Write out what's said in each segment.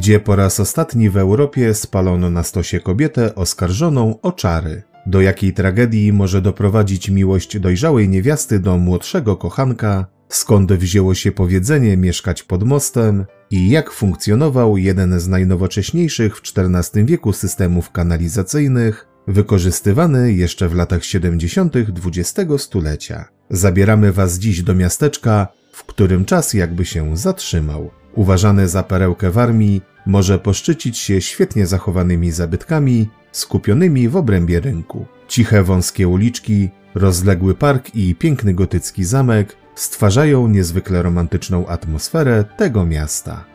Gdzie po raz ostatni w Europie spalono na stosie kobietę oskarżoną o czary. Do jakiej tragedii może doprowadzić miłość dojrzałej niewiasty do młodszego kochanka, skąd wzięło się powiedzenie mieszkać pod mostem i jak funkcjonował jeden z najnowocześniejszych w XIV wieku systemów kanalizacyjnych, wykorzystywany jeszcze w latach 70. XX stulecia. Zabieramy Was dziś do miasteczka, w którym czas jakby się zatrzymał. Uważany za perełkę w armii, może poszczycić się świetnie zachowanymi zabytkami, skupionymi w obrębie rynku. Ciche wąskie uliczki, rozległy park i piękny gotycki zamek stwarzają niezwykle romantyczną atmosferę tego miasta.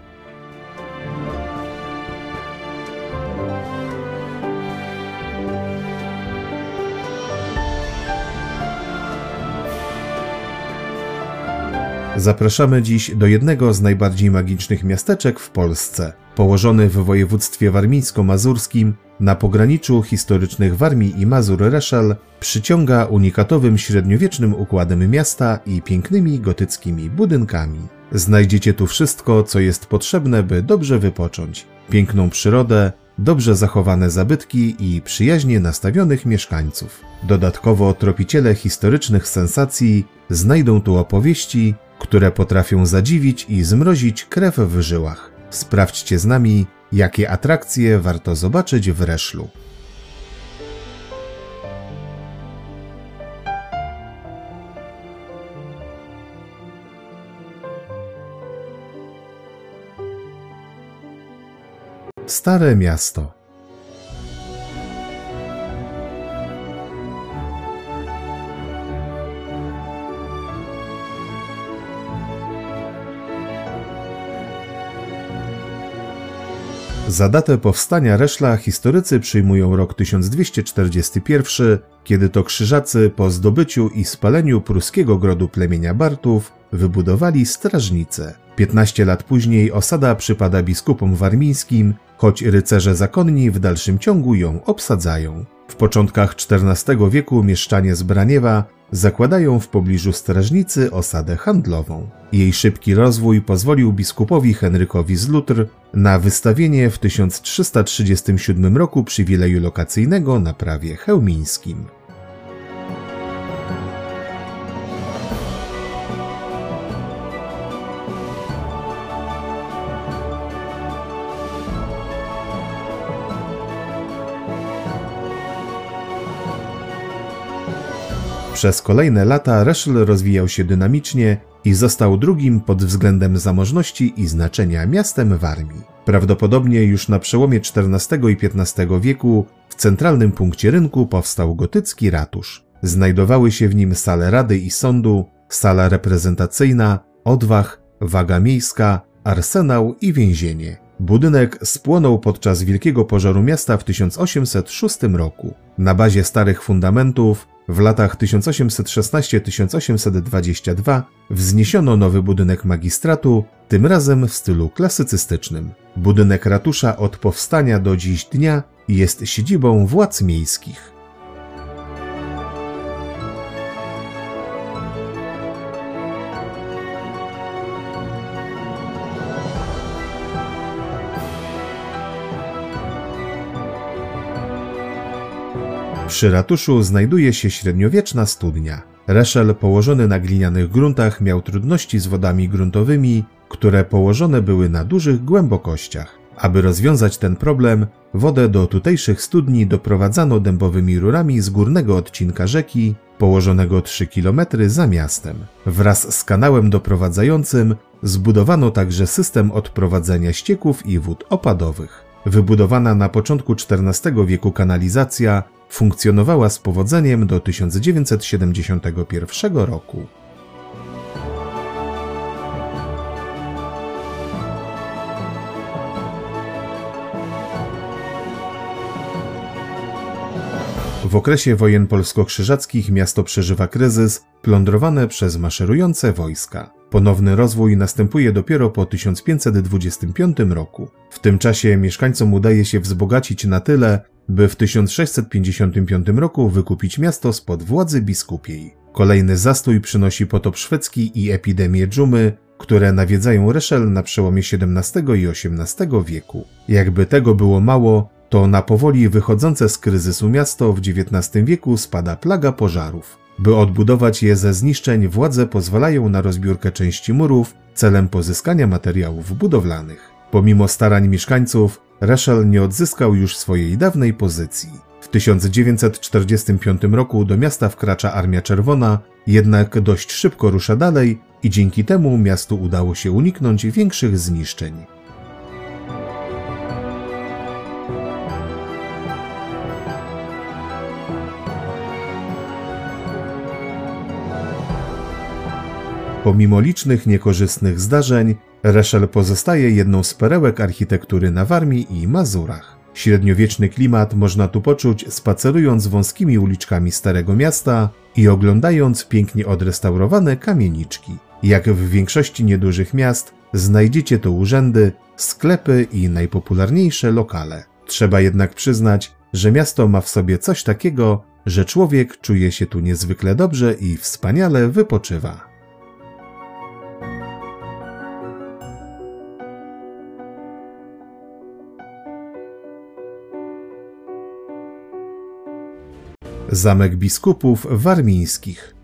Zapraszamy dziś do jednego z najbardziej magicznych miasteczek w Polsce. Położony w województwie warmińsko-mazurskim, na pograniczu historycznych Warmii i Mazur Reszel, przyciąga unikatowym średniowiecznym układem miasta i pięknymi gotyckimi budynkami. Znajdziecie tu wszystko, co jest potrzebne, by dobrze wypocząć. Piękną przyrodę, dobrze zachowane zabytki i przyjaźnie nastawionych mieszkańców. Dodatkowo tropiciele historycznych sensacji znajdą tu opowieści, które potrafią zadziwić i zmrozić krew w żyłach. Sprawdźcie z nami, jakie atrakcje warto zobaczyć w Reszlu. Stare miasto Za datę powstania Reszla historycy przyjmują rok 1241, kiedy to krzyżacy po zdobyciu i spaleniu pruskiego grodu plemienia Bartów wybudowali strażnicę. 15 lat później osada przypada biskupom warmińskim, choć rycerze zakonni w dalszym ciągu ją obsadzają. W początkach XIV wieku mieszczanie z Braniewa zakładają w pobliżu strażnicy osadę handlową. Jej szybki rozwój pozwolił biskupowi Henrykowi z Lutr na wystawienie w 1337 roku przywileju lokacyjnego na prawie chełmińskim. Przez kolejne lata Reszl rozwijał się dynamicznie i został drugim pod względem zamożności i znaczenia miastem w armii. Prawdopodobnie już na przełomie XIV i XV wieku w centralnym punkcie rynku powstał gotycki ratusz. Znajdowały się w nim sale rady i sądu, sala reprezentacyjna, odwach, waga miejska, arsenał i więzienie. Budynek spłonął podczas wielkiego pożaru miasta w 1806 roku. Na bazie starych fundamentów w latach 1816-1822 wzniesiono nowy budynek magistratu, tym razem w stylu klasycystycznym. Budynek ratusza od powstania do dziś dnia jest siedzibą władz miejskich. Przy ratuszu znajduje się średniowieczna studnia. Reszel położony na glinianych gruntach miał trudności z wodami gruntowymi, które położone były na dużych głębokościach. Aby rozwiązać ten problem, wodę do tutejszych studni doprowadzano dębowymi rurami z górnego odcinka rzeki, położonego 3 km za miastem. Wraz z kanałem doprowadzającym zbudowano także system odprowadzania ścieków i wód opadowych. Wybudowana na początku XIV wieku kanalizacja funkcjonowała z powodzeniem do 1971 roku. W okresie wojen polsko-krzyżackich miasto przeżywa kryzys, plądrowane przez maszerujące wojska. Ponowny rozwój następuje dopiero po 1525 roku. W tym czasie mieszkańcom udaje się wzbogacić na tyle, by w 1655 roku wykupić miasto spod władzy biskupiej. Kolejny zastój przynosi potop szwedzki i epidemię dżumy, które nawiedzają Reszel na przełomie XVII i XVIII wieku. Jakby tego było mało, to na powoli wychodzące z kryzysu miasto w XIX wieku spada plaga pożarów. By odbudować je ze zniszczeń, władze pozwalają na rozbiórkę części murów celem pozyskania materiałów budowlanych. Pomimo starań mieszkańców, Reszel nie odzyskał już swojej dawnej pozycji. W 1945 roku do miasta wkracza Armia Czerwona, jednak dość szybko rusza dalej i dzięki temu miastu udało się uniknąć większych zniszczeń. Pomimo licznych niekorzystnych zdarzeń, Reszel pozostaje jedną z perełek architektury na Warmii i Mazurach. Średniowieczny klimat można tu poczuć spacerując wąskimi uliczkami Starego Miasta i oglądając pięknie odrestaurowane kamieniczki. Jak w większości niedużych miast, znajdziecie tu urzędy, sklepy i najpopularniejsze lokale. Trzeba jednak przyznać, że miasto ma w sobie coś takiego, że człowiek czuje się tu niezwykle dobrze i wspaniale wypoczywa. Zamek biskupów warmińskich.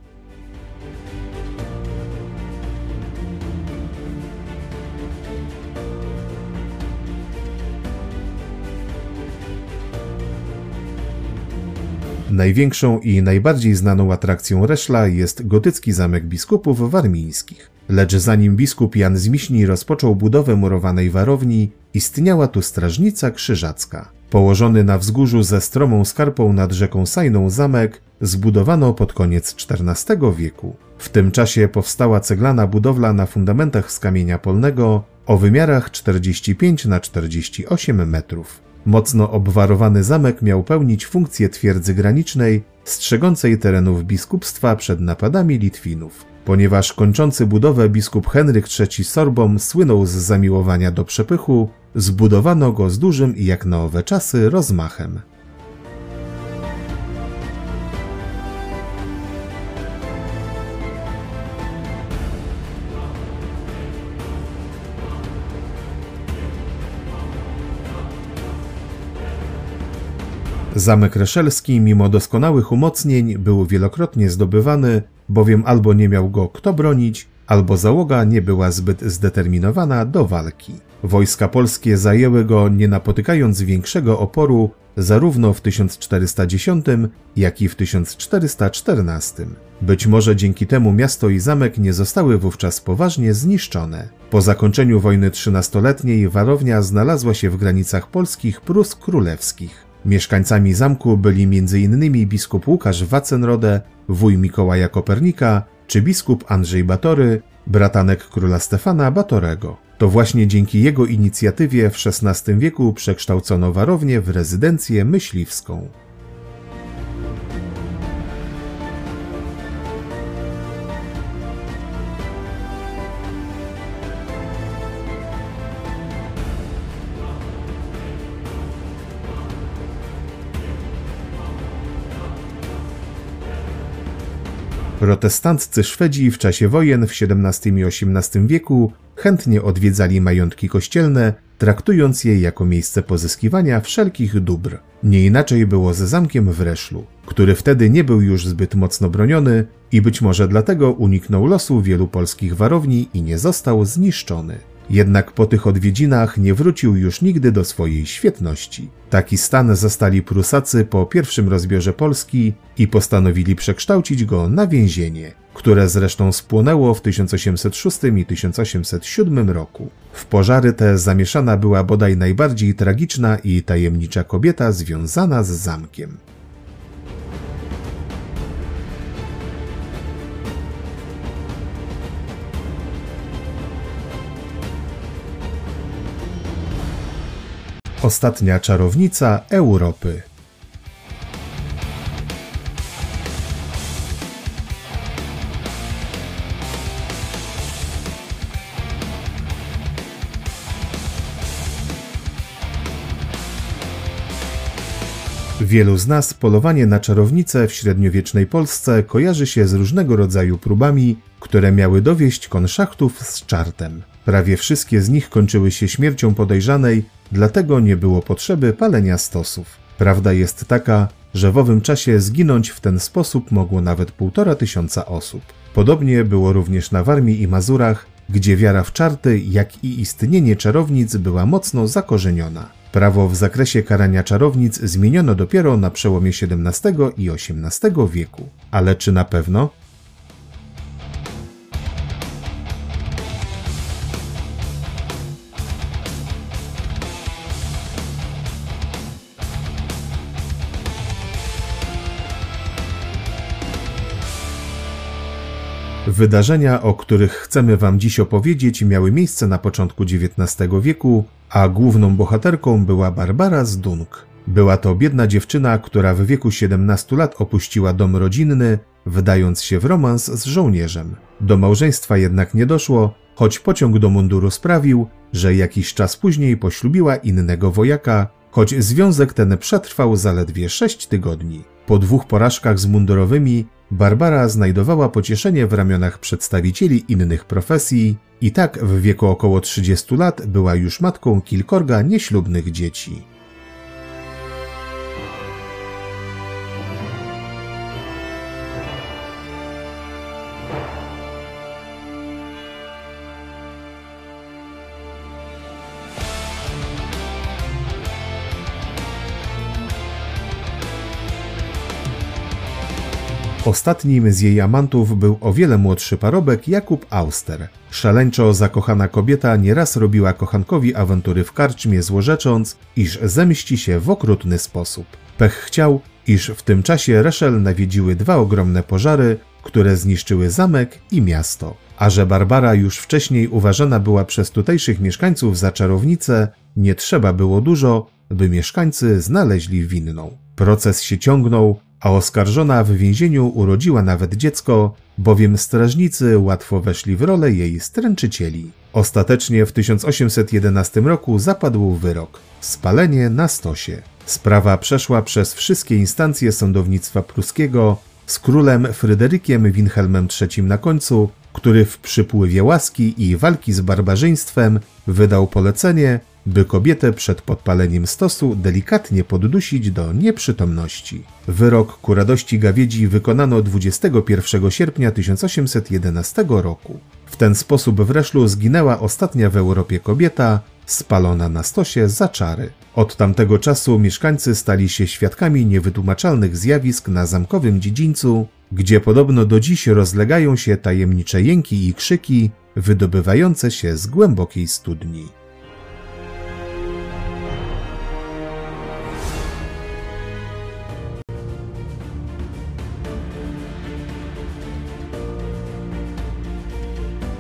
Największą i najbardziej znaną atrakcją Reszla jest gotycki zamek biskupów warmińskich. Lecz zanim biskup Jan z Miśni rozpoczął budowę murowanej warowni, istniała tu strażnica krzyżacka. Położony na wzgórzu ze stromą skarpą nad rzeką Sajną zamek zbudowano pod koniec XIV wieku. W tym czasie powstała ceglana budowla na fundamentach z kamienia polnego o wymiarach 45 na 48 metrów. Mocno obwarowany zamek miał pełnić funkcję twierdzy granicznej, strzegącej terenów biskupstwa przed napadami Litwinów. Ponieważ kończący budowę biskup Henryk III Sorbom słynął z zamiłowania do przepychu, zbudowano go z dużym i jak na owe czasy rozmachem. Zamek Reszelski, mimo doskonałych umocnień, był wielokrotnie zdobywany, bowiem albo nie miał go kto bronić, albo załoga nie była zbyt zdeterminowana do walki. Wojska polskie zajęły go nie napotykając większego oporu zarówno w 1410, jak i w 1414. Być może dzięki temu miasto i zamek nie zostały wówczas poważnie zniszczone. Po zakończeniu wojny trzynastoletniej warownia znalazła się w granicach polskich Prus Królewskich. Mieszkańcami zamku byli m.in. biskup Łukasz Wacenrode, wuj Mikołaja Kopernika czy biskup Andrzej Batory, bratanek króla Stefana Batorego. To właśnie dzięki jego inicjatywie w XVI wieku przekształcono warownię w rezydencję myśliwską. Protestanccy Szwedzi w czasie wojen w XVII i XVIII wieku chętnie odwiedzali majątki kościelne, traktując je jako miejsce pozyskiwania wszelkich dóbr. Nie inaczej było ze zamkiem w Reszlu, który wtedy nie był już zbyt mocno broniony i być może dlatego uniknął losu wielu polskich warowni i nie został zniszczony. Jednak po tych odwiedzinach nie wrócił już nigdy do swojej świetności. Taki stan zastali Prusacy po pierwszym rozbiorze Polski i postanowili przekształcić go na więzienie, które zresztą spłonęło w 1806 i 1807 roku. W pożary te zamieszana była bodaj najbardziej tragiczna i tajemnicza kobieta związana z zamkiem. Ostatnia czarownica Europy. Wielu z nas polowanie na czarownicę w średniowiecznej Polsce kojarzy się z różnego rodzaju próbami, które miały dowieść konszachtów z czartem. Prawie wszystkie z nich kończyły się śmiercią podejrzanej, dlatego nie było potrzeby palenia stosów. Prawda jest taka, że w owym czasie zginąć w ten sposób mogło nawet półtora tysiąca osób. Podobnie było również na Warmii i Mazurach, gdzie wiara w czarty, jak i istnienie czarownic była mocno zakorzeniona. Prawo w zakresie karania czarownic zmieniono dopiero na przełomie XVII i XVIII wieku. Ale czy na pewno? Wydarzenia, o których chcemy Wam dziś opowiedzieć, miały miejsce na początku XIX wieku, a główną bohaterką była Barbara z Dunk. Była to biedna dziewczyna, która w wieku 17 lat opuściła dom rodzinny, wdając się w romans z żołnierzem. Do małżeństwa jednak nie doszło, choć pociąg do munduru sprawił, że jakiś czas później poślubiła innego wojaka, choć związek ten przetrwał zaledwie 6 tygodni. Po dwóch porażkach z mundurowymi Barbara znajdowała pocieszenie w ramionach przedstawicieli innych profesji i tak w wieku około 30 lat była już matką kilkorga nieślubnych dzieci. Ostatnim z jej amantów był o wiele młodszy parobek Jakub Auster. Szaleńczo zakochana kobieta nieraz robiła kochankowi awantury w karczmie, złorzecząc, iż zemści się w okrutny sposób. Pech chciał, iż w tym czasie Reszel nawiedziły dwa ogromne pożary, które zniszczyły zamek i miasto. A że Barbara już wcześniej uważana była przez tutejszych mieszkańców za czarownicę, nie trzeba było dużo, by mieszkańcy znaleźli winną. Proces się ciągnął, a oskarżona w więzieniu urodziła nawet dziecko, bowiem strażnicy łatwo weszli w rolę jej stręczycieli. Ostatecznie w 1811 roku zapadł wyrok spalenie na stosie. Sprawa przeszła przez wszystkie instancje sądownictwa pruskiego z królem Fryderykiem Wilhelmem III na końcu, który w przypływie łaski i walki z barbarzyństwem wydał polecenie, by kobietę przed podpaleniem stosu delikatnie poddusić do nieprzytomności. Wyrok ku radości gawiedzi wykonano 21 sierpnia 1811 roku. W ten sposób w Reszlu zginęła ostatnia w Europie kobieta spalona na stosie za czary. Od tamtego czasu mieszkańcy stali się świadkami niewytłumaczalnych zjawisk na zamkowym dziedzińcu, gdzie podobno do dziś rozlegają się tajemnicze jęki i krzyki wydobywające się z głębokiej studni.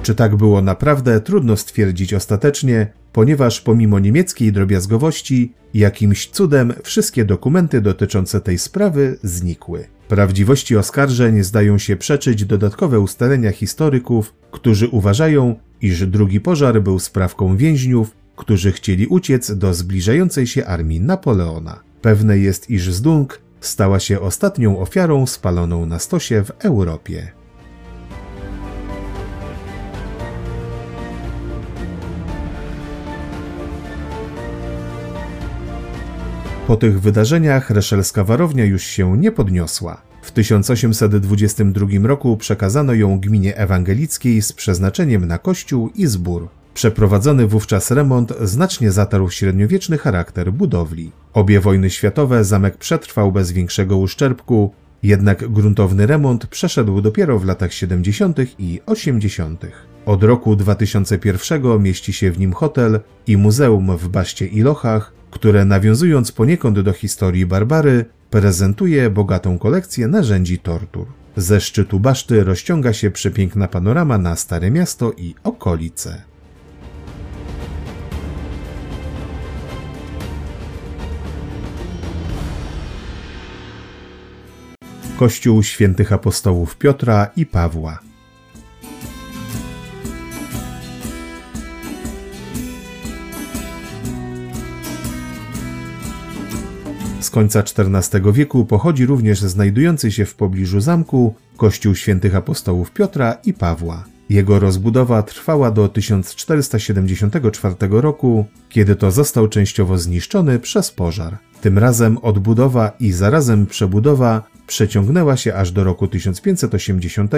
Czy tak było naprawdę, trudno stwierdzić ostatecznie, ponieważ pomimo niemieckiej drobiazgowości, jakimś cudem wszystkie dokumenty dotyczące tej sprawy znikły. Prawdziwości oskarżeń zdają się przeczyć dodatkowe ustalenia historyków, którzy uważają, iż drugi pożar był sprawką więźniów, którzy chcieli uciec do zbliżającej się armii Napoleona. Pewne jest, iż Zdung stała się ostatnią ofiarą spaloną na stosie w Europie. Po tych wydarzeniach reszelska warownia już się nie podniosła. W 1822 roku przekazano ją gminie ewangelickiej z przeznaczeniem na kościół i zbór. Przeprowadzony wówczas remont znacznie zatarł średniowieczny charakter budowli. Obie wojny światowe zamek przetrwał bez większego uszczerbku, jednak gruntowny remont przeszedł dopiero w latach 70. i 80. Od roku 2001 mieści się w nim hotel i muzeum w Baście i Lochach, które nawiązując poniekąd do historii Barbary, prezentuje bogatą kolekcję narzędzi tortur. Ze szczytu baszty rozciąga się przepiękna panorama na Stare Miasto i okolice. Kościół świętych apostołów Piotra i Pawła. Z końca XIV wieku pochodzi również znajdujący się w pobliżu zamku kościół świętych apostołów Piotra i Pawła. Jego rozbudowa trwała do 1474 roku, kiedy to został częściowo zniszczony przez pożar. Tym razem odbudowa i zarazem przebudowa przeciągnęła się aż do roku 1580,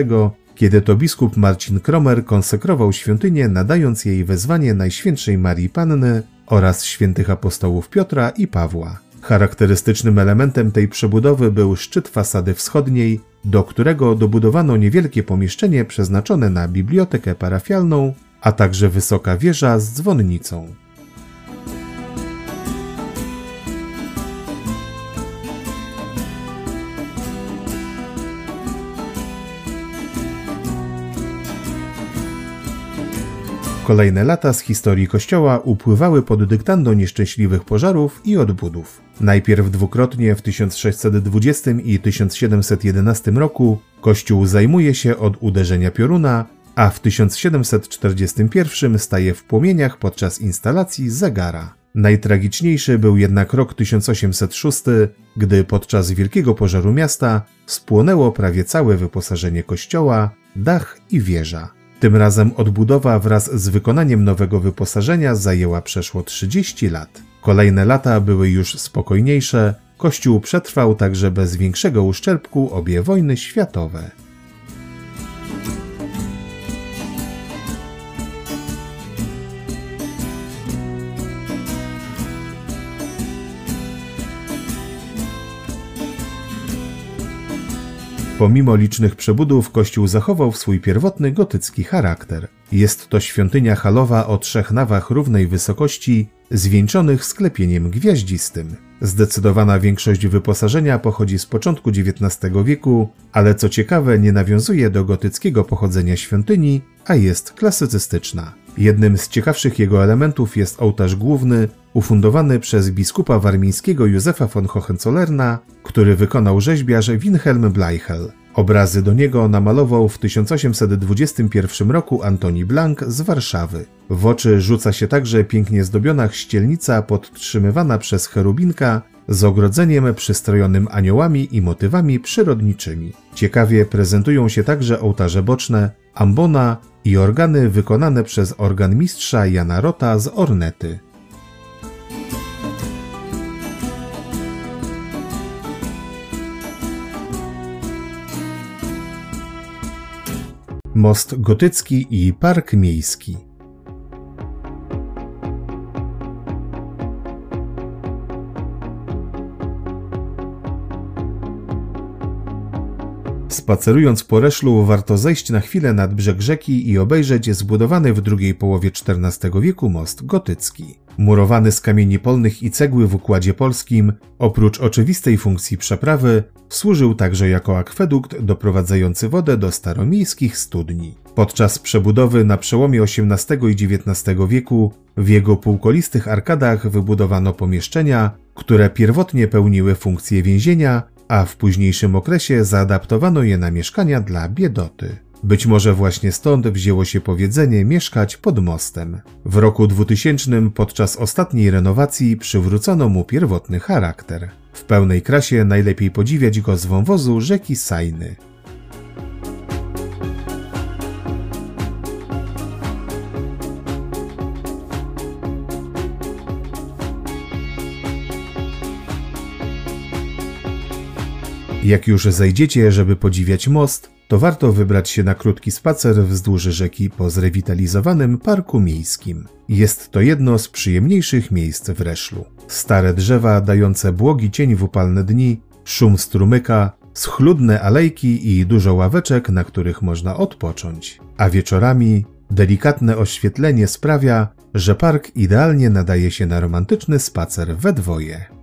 kiedy to biskup Marcin Kromer konsekrował świątynię, nadając jej wezwanie Najświętszej Marii Panny oraz świętych apostołów Piotra i Pawła. Charakterystycznym elementem tej przebudowy był szczyt fasady wschodniej, do którego dobudowano niewielkie pomieszczenie przeznaczone na bibliotekę parafialną, a także wysoka wieża z dzwonnicą. Kolejne lata z historii Kościoła upływały pod dyktando nieszczęśliwych pożarów i odbudów. Najpierw dwukrotnie w 1620 i 1711 roku Kościół zajmuje się od uderzenia pioruna, a w 1741 staje w płomieniach podczas instalacji zegara. Najtragiczniejszy był jednak rok 1806, gdy podczas wielkiego pożaru miasta spłonęło prawie całe wyposażenie kościoła, dach i wieża. Tym razem odbudowa wraz z wykonaniem nowego wyposażenia zajęła przeszło 30 lat. Kolejne lata były już spokojniejsze, Kościół przetrwał także bez większego uszczerbku obie wojny światowe. Pomimo licznych przebudów, kościół zachował swój pierwotny gotycki charakter. Jest to świątynia halowa o trzech nawach równej wysokości, zwieńczonych sklepieniem gwiaździstym. Zdecydowana większość wyposażenia pochodzi z początku XIX wieku, ale co ciekawe nie nawiązuje do gotyckiego pochodzenia świątyni, a jest klasycystyczna. Jednym z ciekawszych jego elementów jest ołtarz główny, ufundowany przez biskupa warmińskiego Józefa von Hohenzollerna, który wykonał rzeźbiarz Wilhelm Bleichel. Obrazy do niego namalował w 1821 roku Antoni Blank z Warszawy. W oczy rzuca się także pięknie zdobiona chścielnica podtrzymywana przez cherubinka z ogrodzeniem przystrojonym aniołami i motywami przyrodniczymi. Ciekawie prezentują się także ołtarze boczne, ambona i organy wykonane przez organmistrza Jana Rota z Ornety. Most gotycki i park miejski. Spacerując po Reszlu, warto zejść na chwilę nad brzeg rzeki i obejrzeć zbudowany w drugiej połowie XIV wieku most gotycki. Murowany z kamieni polnych i cegły w układzie polskim, oprócz oczywistej funkcji przeprawy, służył także jako akwedukt doprowadzający wodę do staromiejskich studni. Podczas przebudowy na przełomie XVIII i XIX wieku w jego półkolistych arkadach wybudowano pomieszczenia, które pierwotnie pełniły funkcję więzienia, a w późniejszym okresie zaadaptowano je na mieszkania dla biedoty. Być może właśnie stąd wzięło się powiedzenie mieszkać pod mostem. W roku 2000 podczas ostatniej renowacji przywrócono mu pierwotny charakter. W pełnej krasie najlepiej podziwiać go z wąwozu rzeki Sajny. Jak już zejdziecie, żeby podziwiać most, to warto wybrać się na krótki spacer wzdłuż rzeki po zrewitalizowanym parku miejskim. Jest to jedno z przyjemniejszych miejsc w Reszlu. Stare drzewa dające błogi cień w upalne dni, szum strumyka, schludne alejki i dużo ławeczek, na których można odpocząć. A wieczorami delikatne oświetlenie sprawia, że park idealnie nadaje się na romantyczny spacer we dwoje.